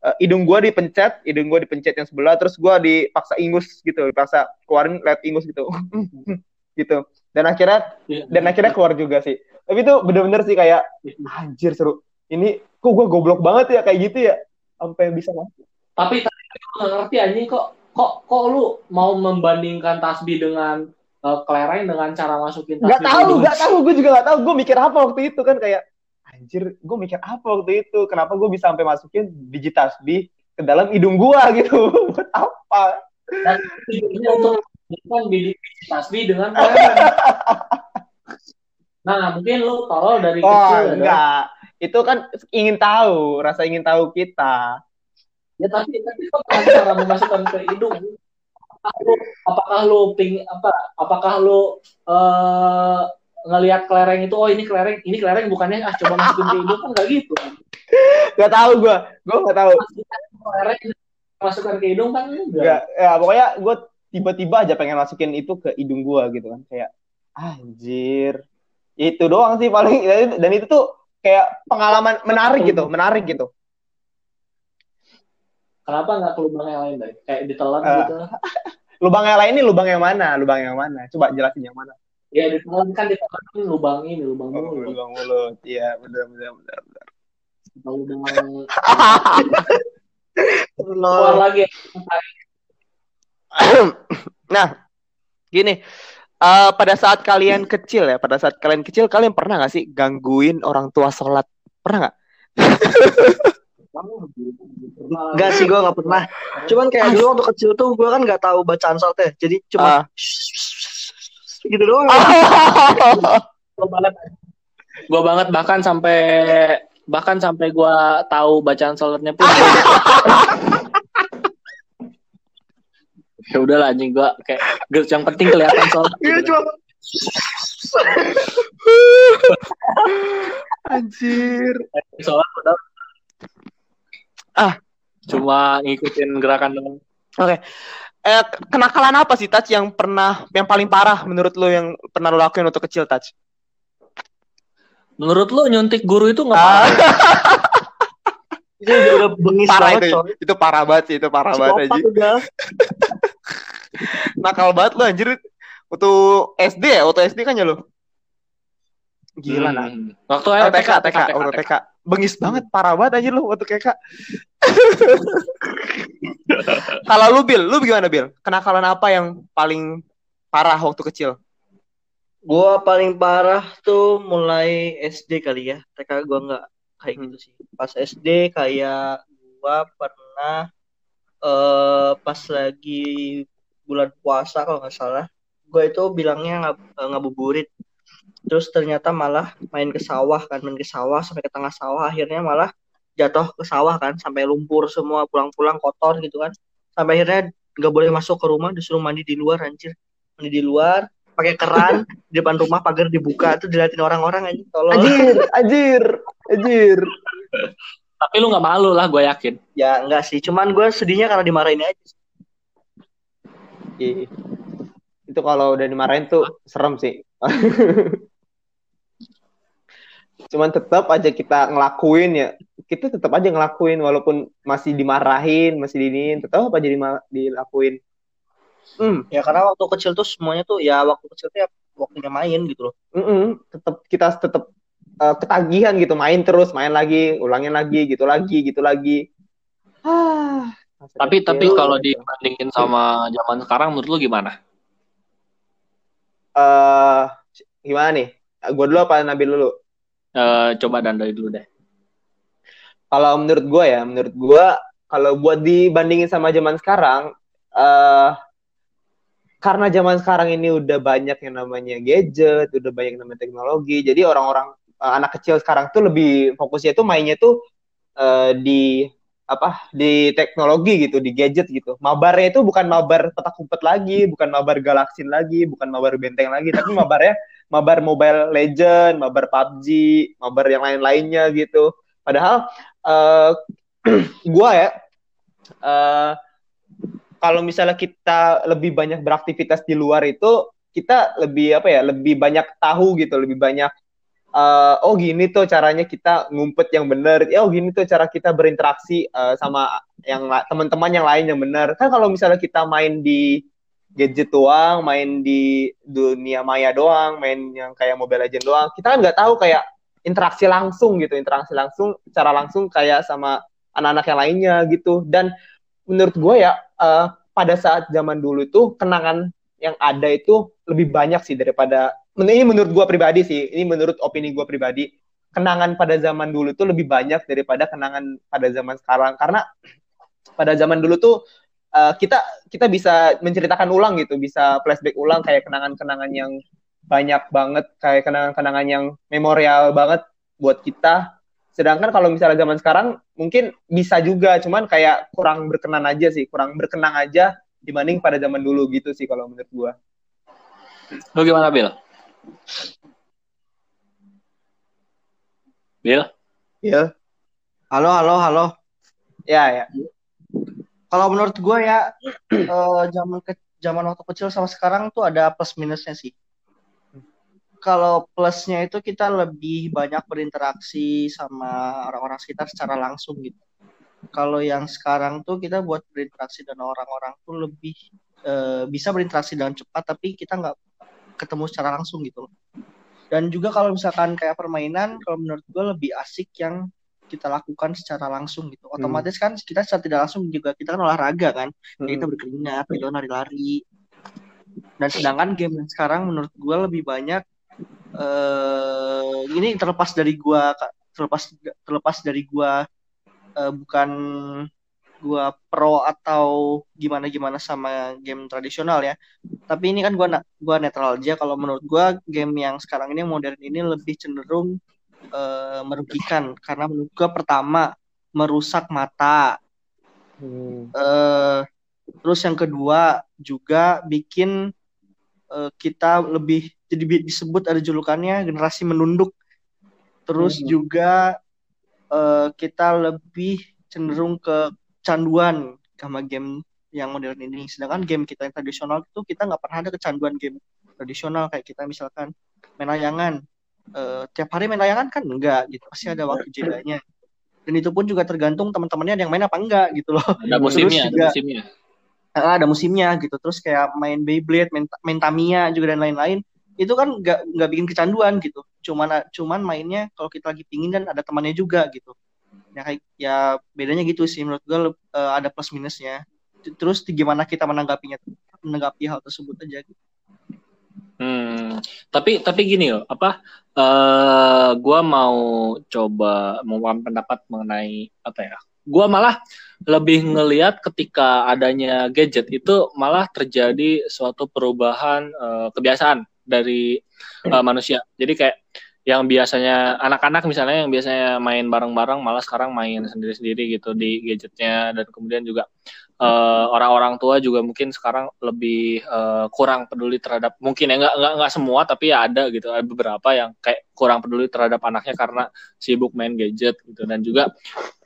eh, hidung gue dipencet hidung gue dipencet yang sebelah terus gue dipaksa ingus gitu dipaksa keluarin lihat ingus gitu. Gitu. Dan akhirnya Iya. dan akhirnya keluar juga sih. Tapi itu bener-bener sih kayak anjir seru. Ini kok gue goblok banget ya kayak gitu ya? Sampai bisa masuk Tapi tapi gue nggak ngerti anjing kok kok kok lu mau membandingkan tasbih dengan eh, kelereng dengan cara masukin tasbih ke tahu nggak tahu. Gue juga nggak tahu. Gue mikir apa waktu itu kan kayak anjir gue mikir apa waktu itu kenapa gue bisa sampai masukin biji tasbih ke dalam hidung gue gitu buat apa Dan tujuannya untuk biji tasbih dengan. Nah, mungkin lu tolol dari oh kecil ya, enggak itu kan ingin tahu rasa ingin tahu kita Ya tapi tapi kok cara memasukkan ke hidung? Apakah lu apakah lu ping apa? Apakah lu eh ngelihat kelereng itu oh ini kelereng ini kelereng bukannya ah coba masukin ke hidung kan nggak gitu. Nggak tahu gue gue nggak tahu. Kelereng masukkan ke hidung kan enggak. Ya pokoknya gue tiba-tiba aja pengen masukin itu ke hidung gue gitu kan. Kayak anjir. Itu doang sih paling. Dan itu tuh kayak pengalaman menarik gitu menarik gitu. Kenapa nggak ke lubang yang lain deh? Kayak ditelan Ah. gitu. lubang yang lain ini lubang yang mana? Lubang yang mana? Coba jelasin yang mana Ya ditelan kan ditelan kan lubang ini lubang oh, mulut. lubang mulut iya benar benar benar benar. Lubang keluar lagi. nah gini eh, pada saat kalian kecil ya pada saat kalian kecil kalian pernah nggak sih gangguin orang tua sholat pernah nggak Enggak sih gue nggak pernah. Cuman kayak dulu waktu kecil tuh gue kan nggak tahu bacaan salatnya. Jadi cuma Ah. Gitu doang. Gua banget. Gua banget bahkan sampai bahkan sampai gua tahu bacaan sholatnya pun. ya udahlah anjing gua kayak gak- yang penting kelihatan sholat. Iya gitu. cuma anjir Sholat udah. Ah. Cuma ngikutin gerakan doang. Eh kenakalan apa sih Touch yang pernah yang paling parah menurut lo yang pernah lo lakuin waktu kecil Touch Menurut lu nyuntik guru itu nggak Ah, apa-apa? itu udah bengis parah banget itu coy. itu parah banget sih itu parah banget aja udah. nakal banget lo anjir waktu SD ya waktu SD kan ya lo gila nah Hmm. Waktu Oh, eh, TK, TK, waktu TK. Bengis banget, parah banget aja lu waktu TK. Kalau lu Bil, lu gimana Bil? Kenakalan apa yang paling parah waktu kecil? Gua paling parah tuh mulai SD kali ya. TK gua nggak kayak Hmm. gitu sih. Pas SD kayak gua pernah eh pas lagi bulan puasa kalau nggak salah, gua itu bilangnya ngab ngabuburit. Terus ternyata malah main ke sawah kan, main ke sawah sampai ke tengah sawah akhirnya malah jatuh ke sawah kan sampai lumpur semua pulang-pulang kotor gitu kan. Sampai akhirnya nggak boleh masuk ke rumah disuruh mandi di luar anjir. Mandi di luar pakai keran di depan rumah pagar dibuka tuh diliatin orang-orang aja tolong Anjir, anjir, anjir. Tapi lu nggak malu lah, gue yakin. Ya enggak sih, cuman gue sedihnya karena dimarahin aja. Iya. Itu kalau udah dimarahin tuh serem sih. Cuman tetap aja kita ngelakuin ya. Kita tetap aja ngelakuin walaupun masih dimarahin, masih dinin, tetap aja dilakuin. Hmm, ya karena waktu kecil tuh semuanya tuh ya waktu kecil tuh ya waktunya main gitu loh. Mm -mm, tetap kita tetap uh, ketagihan gitu main terus main lagi ulangin lagi gitu lagi gitu lagi. Ah tapi tapi kalau dibandingin sama zaman sekarang menurut lu gimana? Uh, gimana nih? Gue dulu apa Nabil dulu uh, coba dandai dulu deh. Kalau menurut gue ya menurut gue kalau buat dibandingin sama zaman sekarang uh, karena zaman sekarang ini udah banyak yang namanya gadget, udah banyak yang namanya teknologi, jadi orang-orang uh, anak kecil sekarang tuh lebih fokusnya tuh mainnya tuh uh, di apa di teknologi gitu di gadget gitu. Mabarnya itu bukan mabar petak umpet lagi bukan mabar galaksin lagi bukan mabar benteng lagi tapi mabarnya mabar mobile legend mabar PUBG mabar yang lain-lainnya gitu. Padahal uh, gua ya uh, kalau misalnya kita lebih banyak beraktivitas di luar itu kita lebih apa ya lebih banyak tahu gitu lebih banyak uh, oh gini tuh caranya kita ngumpet yang benar ya oh gini tuh cara kita berinteraksi uh, sama yang teman-teman yang lain yang benar kan kalau misalnya kita main di gadget doang main di dunia maya doang main yang kayak Mobile Legend doang kita kan nggak tahu kayak interaksi langsung gitu interaksi langsung cara langsung kayak sama anak-anak yang lainnya gitu. Dan menurut gue ya uh, pada saat zaman dulu itu kenangan yang ada itu lebih banyak sih daripada ini menurut gue pribadi sih ini menurut opini gue pribadi kenangan pada zaman dulu tuh lebih banyak daripada kenangan pada zaman sekarang. Karena pada zaman dulu tuh uh, kita kita bisa menceritakan ulang gitu bisa flashback ulang kayak kenangan-kenangan yang banyak banget kayak kenangan-kenangan yang memorial banget buat kita. Sedangkan kalau misalnya zaman sekarang mungkin bisa juga cuman kayak kurang berkenan aja sih kurang berkenang aja dibanding pada zaman dulu gitu sih kalau menurut gua. Lu gimana Bill? Bill? Bill? Halo, halo, halo. Ya, ya. Kalau menurut gue ya, uh, zaman ke zaman waktu kecil sama sekarang tuh ada plus minusnya sih. Kalau plusnya itu kita lebih banyak berinteraksi sama orang-orang sekitar secara langsung gitu. Kalau yang sekarang tuh kita buat berinteraksi dengan orang-orang tuh lebih uh, bisa berinteraksi dengan cepat, tapi kita nggak ketemu secara langsung gitu loh. Dan juga kalau misalkan kayak permainan, kalau menurut gue lebih asik yang kita lakukan secara langsung gitu. Hmm. Otomatis kan kita secara tidak langsung juga kita kan olahraga kan, hmm. kita berkeringat, gitu lari-lari. Dan sedangkan game yang sekarang menurut gue lebih banyak uh, ini terlepas dari gue terlepas terlepas dari gue uh, bukan gua pro atau gimana gimana sama game tradisional ya. Tapi ini kan gua gua netral aja. Kalau menurut gua game yang sekarang ini modern ini lebih cenderung uh, merugikan. Karena menurut gua pertama merusak mata. Hmm. uh, terus yang kedua juga bikin uh, kita lebih jadi disebut ada julukannya generasi menunduk. Terus hmm. juga uh, kita lebih cenderung ke kecanduan sama game yang modern ini. Sedangkan game kita yang tradisional itu kita nggak pernah ada kecanduan game tradisional kayak kita misalkan main layangan. Uh, tiap hari main layangan kan enggak gitu. Pasti ada waktu jedanya. Dan itu pun juga tergantung teman-temannya yang main apa enggak gitu loh. Ada musimnya, juga, ada musimnya. Uh, ada musimnya gitu. Terus kayak main Beyblade, main, main Tamiya juga dan lain-lain. Itu kan nggak nggak bikin kecanduan gitu. Cuman cuman mainnya kalau kita lagi pingin dan ada temannya juga gitu ya ya bedanya gitu sih menurut gue uh, ada plus minusnya terus gimana kita menanggapinya menanggapi hal tersebut aja gitu. Hmm, tapi tapi gini loh, apa? Uh, gue mau coba mau pendapat mengenai apa ya? Gue malah lebih ngelihat ketika adanya gadget itu malah terjadi suatu perubahan uh, kebiasaan dari uh, manusia. Jadi kayak yang biasanya anak-anak misalnya yang biasanya main bareng-bareng malah sekarang main sendiri-sendiri gitu di gadgetnya dan kemudian juga uh, orang-orang tua juga mungkin sekarang lebih uh, kurang peduli terhadap mungkin ya nggak nggak nggak semua tapi ya ada gitu. Ada beberapa yang kayak kurang peduli terhadap anaknya karena sibuk main gadget gitu. Dan juga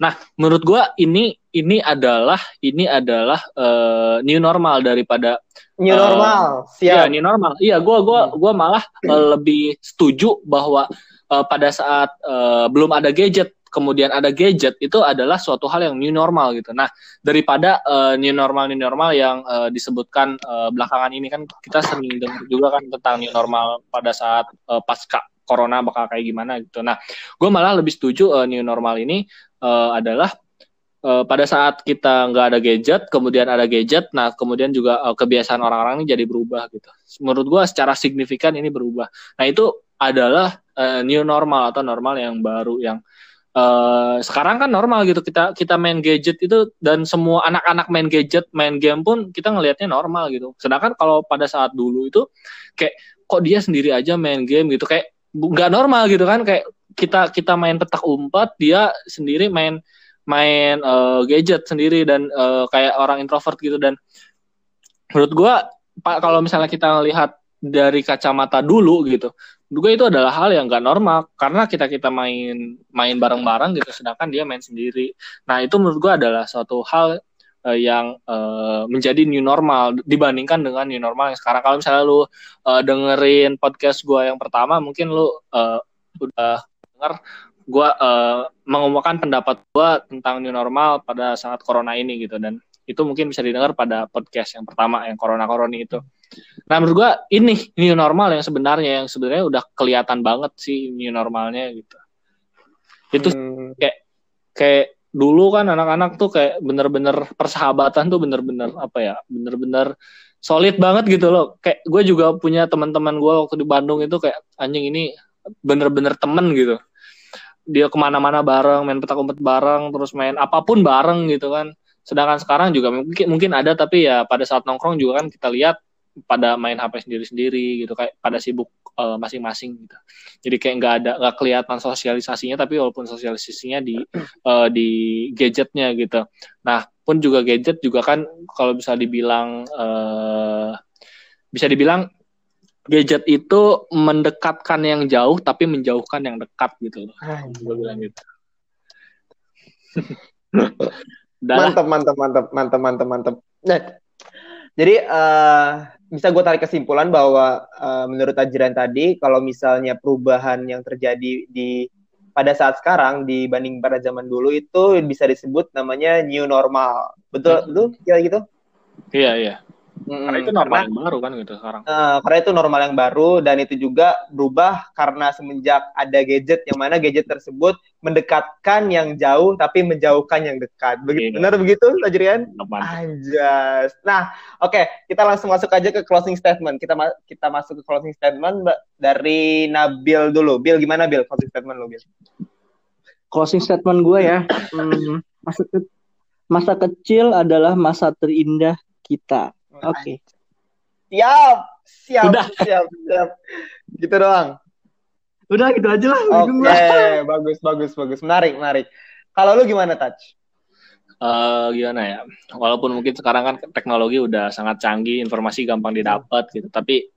nah menurut gue ini ini adalah ini adalah uh, new normal daripada new normal uh, siap. iya new normal. Iya gue gua gua malah uh, lebih setuju bahwa uh, pada saat uh, belum ada gadget kemudian ada gadget itu adalah suatu hal yang new normal gitu. Nah, daripada uh, new normal new normal yang uh, disebutkan uh, belakangan ini kan kita sering dengar juga kan tentang new normal pada saat uh, pasca corona bakal kayak gimana gitu. Nah, gue malah lebih setuju uh, new normal ini uh, adalah uh, pada saat kita nggak ada gadget, kemudian ada gadget, nah kemudian juga uh, kebiasaan orang-orang ini jadi berubah gitu. Menurut gue secara signifikan ini berubah. Nah itu adalah uh, new normal atau normal yang baru yang Uh, sekarang kan normal gitu kita kita main gadget itu dan semua anak-anak main gadget main game pun kita ngelihatnya normal gitu. Sedangkan kalau pada saat dulu itu kayak kok dia sendiri aja main game gitu? Kayak nggak normal gitu kan? Kayak kita kita main petak umpet dia sendiri main main uh, gadget sendiri dan uh, kayak orang introvert gitu. Dan menurut gua pak kalau misalnya kita lihat dari kacamata dulu gitu juga itu adalah hal yang gak normal. Karena kita kita main main bareng-bareng gitu sedangkan dia main sendiri. Nah itu menurut gue adalah suatu hal uh, yang uh, menjadi new normal dibandingkan dengan new normal yang sekarang. Kalau misalnya lu uh, dengerin podcast gue yang pertama mungkin lu uh, udah denger gue uh, mengumumkan pendapat gue tentang new normal pada saat corona ini gitu. Dan itu mungkin bisa didengar pada podcast yang pertama yang corona corona itu Nah menurut gua ini new normal yang sebenarnya yang sebenarnya udah kelihatan banget sih new normalnya gitu. Itu hmm. kayak kayak dulu kan anak-anak tuh kayak bener-bener persahabatan tuh bener-bener apa ya bener-bener solid banget gitu loh. Kayak gue juga punya teman-teman gue waktu di Bandung itu kayak anjing ini bener-bener temen gitu. Dia ke mana-mana bareng, main petak umpet bareng, terus main apa pun bareng gitu kan. Sedangkan sekarang juga mungkin mungkin ada tapi ya pada saat nongkrong juga kan kita lihat pada main HP sendiri-sendiri gitu kayak pada sibuk uh, masing-masing gitu. Jadi kayak nggak ada nggak kelihatan sosialisasinya tapi walaupun sosialisasinya di uh, di gadgetnya gitu. Nah pun juga gadget juga kan kalau bisa dibilang uh, bisa dibilang gadget itu mendekatkan yang jauh tapi menjauhkan yang dekat gitu loh. Gue bilang gitu. mantap, mantap, mantap, mantap, mantap, mantap. Nah, jadi uh, bisa gue tarik kesimpulan bahwa uh, menurut Ajiran tadi kalau misalnya perubahan yang terjadi di pada saat sekarang dibanding pada zaman dulu itu bisa disebut namanya new normal. Betul, hmm. betul? Kira gitu? Iya, iya. Hmm, karena itu normal karena, yang baru kan gitu sekarang. Uh, karena itu normal yang baru dan itu juga berubah karena semenjak ada gadget yang mana gadget tersebut mendekatkan yang jauh tapi menjauhkan yang dekat. Begitu, iya. Benar begitu, Tajrian? Anjas. Nah, oke, okay, kita langsung masuk aja ke closing statement. Kita ma kita masuk ke closing statement dari Nabil dulu. Bill gimana Bill closing statement lu, Bill? Closing statement gue ya. Hmm, masa ke masa kecil adalah masa terindah kita Oke. Okay. Siap, siap, Udah. siap, siap. Gitu doang. Udah gitu aja lah. Oke, okay. bagus, bagus, bagus. Menarik, menarik. Kalau lu gimana, Touch? Uh, gimana ya? Walaupun mungkin sekarang kan teknologi udah sangat canggih, informasi gampang didapat gitu, tapi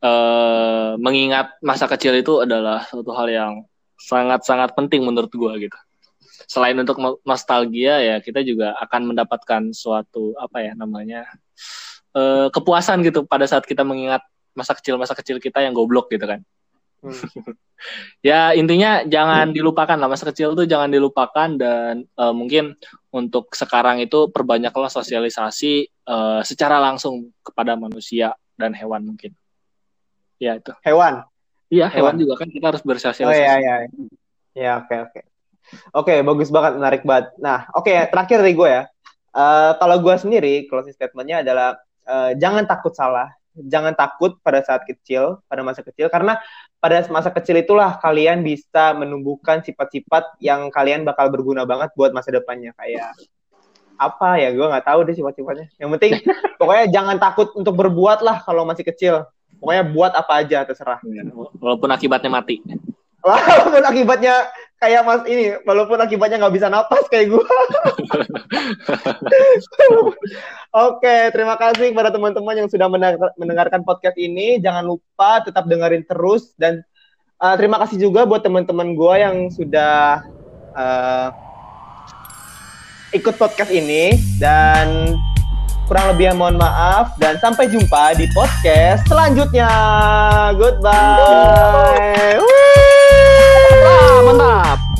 uh, mengingat masa kecil itu adalah suatu hal yang sangat-sangat penting menurut gua gitu. Selain untuk nostalgia ya, kita juga akan mendapatkan suatu apa ya namanya uh, kepuasan gitu pada saat kita mengingat masa kecil masa kecil kita yang goblok gitu kan. Hmm. ya intinya jangan dilupakan lah masa kecil tuh jangan dilupakan dan uh, mungkin untuk sekarang itu perbanyaklah sosialisasi uh, secara langsung kepada manusia dan hewan mungkin. Ya itu. Hewan. Iya hewan, hewan juga kan kita harus bersosialisasi. Oh iya iya. Ya oke okay, oke. Okay. Oke okay, bagus banget menarik banget. Nah oke okay, terakhir dari gue ya. Uh, kalau gue sendiri closing statementnya adalah uh, jangan takut salah, jangan takut pada saat kecil, pada masa kecil, karena pada masa kecil itulah kalian bisa menumbuhkan sifat-sifat yang kalian bakal berguna banget buat masa depannya. Kayak apa ya? Gue nggak tahu deh sifat-sifatnya. Yang penting pokoknya jangan takut untuk berbuat lah kalau masih kecil. Pokoknya buat apa aja terserah. Walaupun akibatnya mati. Walaupun akibatnya kayak mas ini walaupun akibatnya nggak bisa napas kayak gue oke terima kasih kepada teman-teman yang sudah mendengarkan podcast ini. Jangan lupa tetap dengerin terus dan uh, terima kasih juga buat teman-teman gue yang sudah uh, ikut podcast ini. Dan Kurang lebih yang mohon maaf dan sampai jumpa di podcast selanjutnya. Goodbye. Mantap, mantap.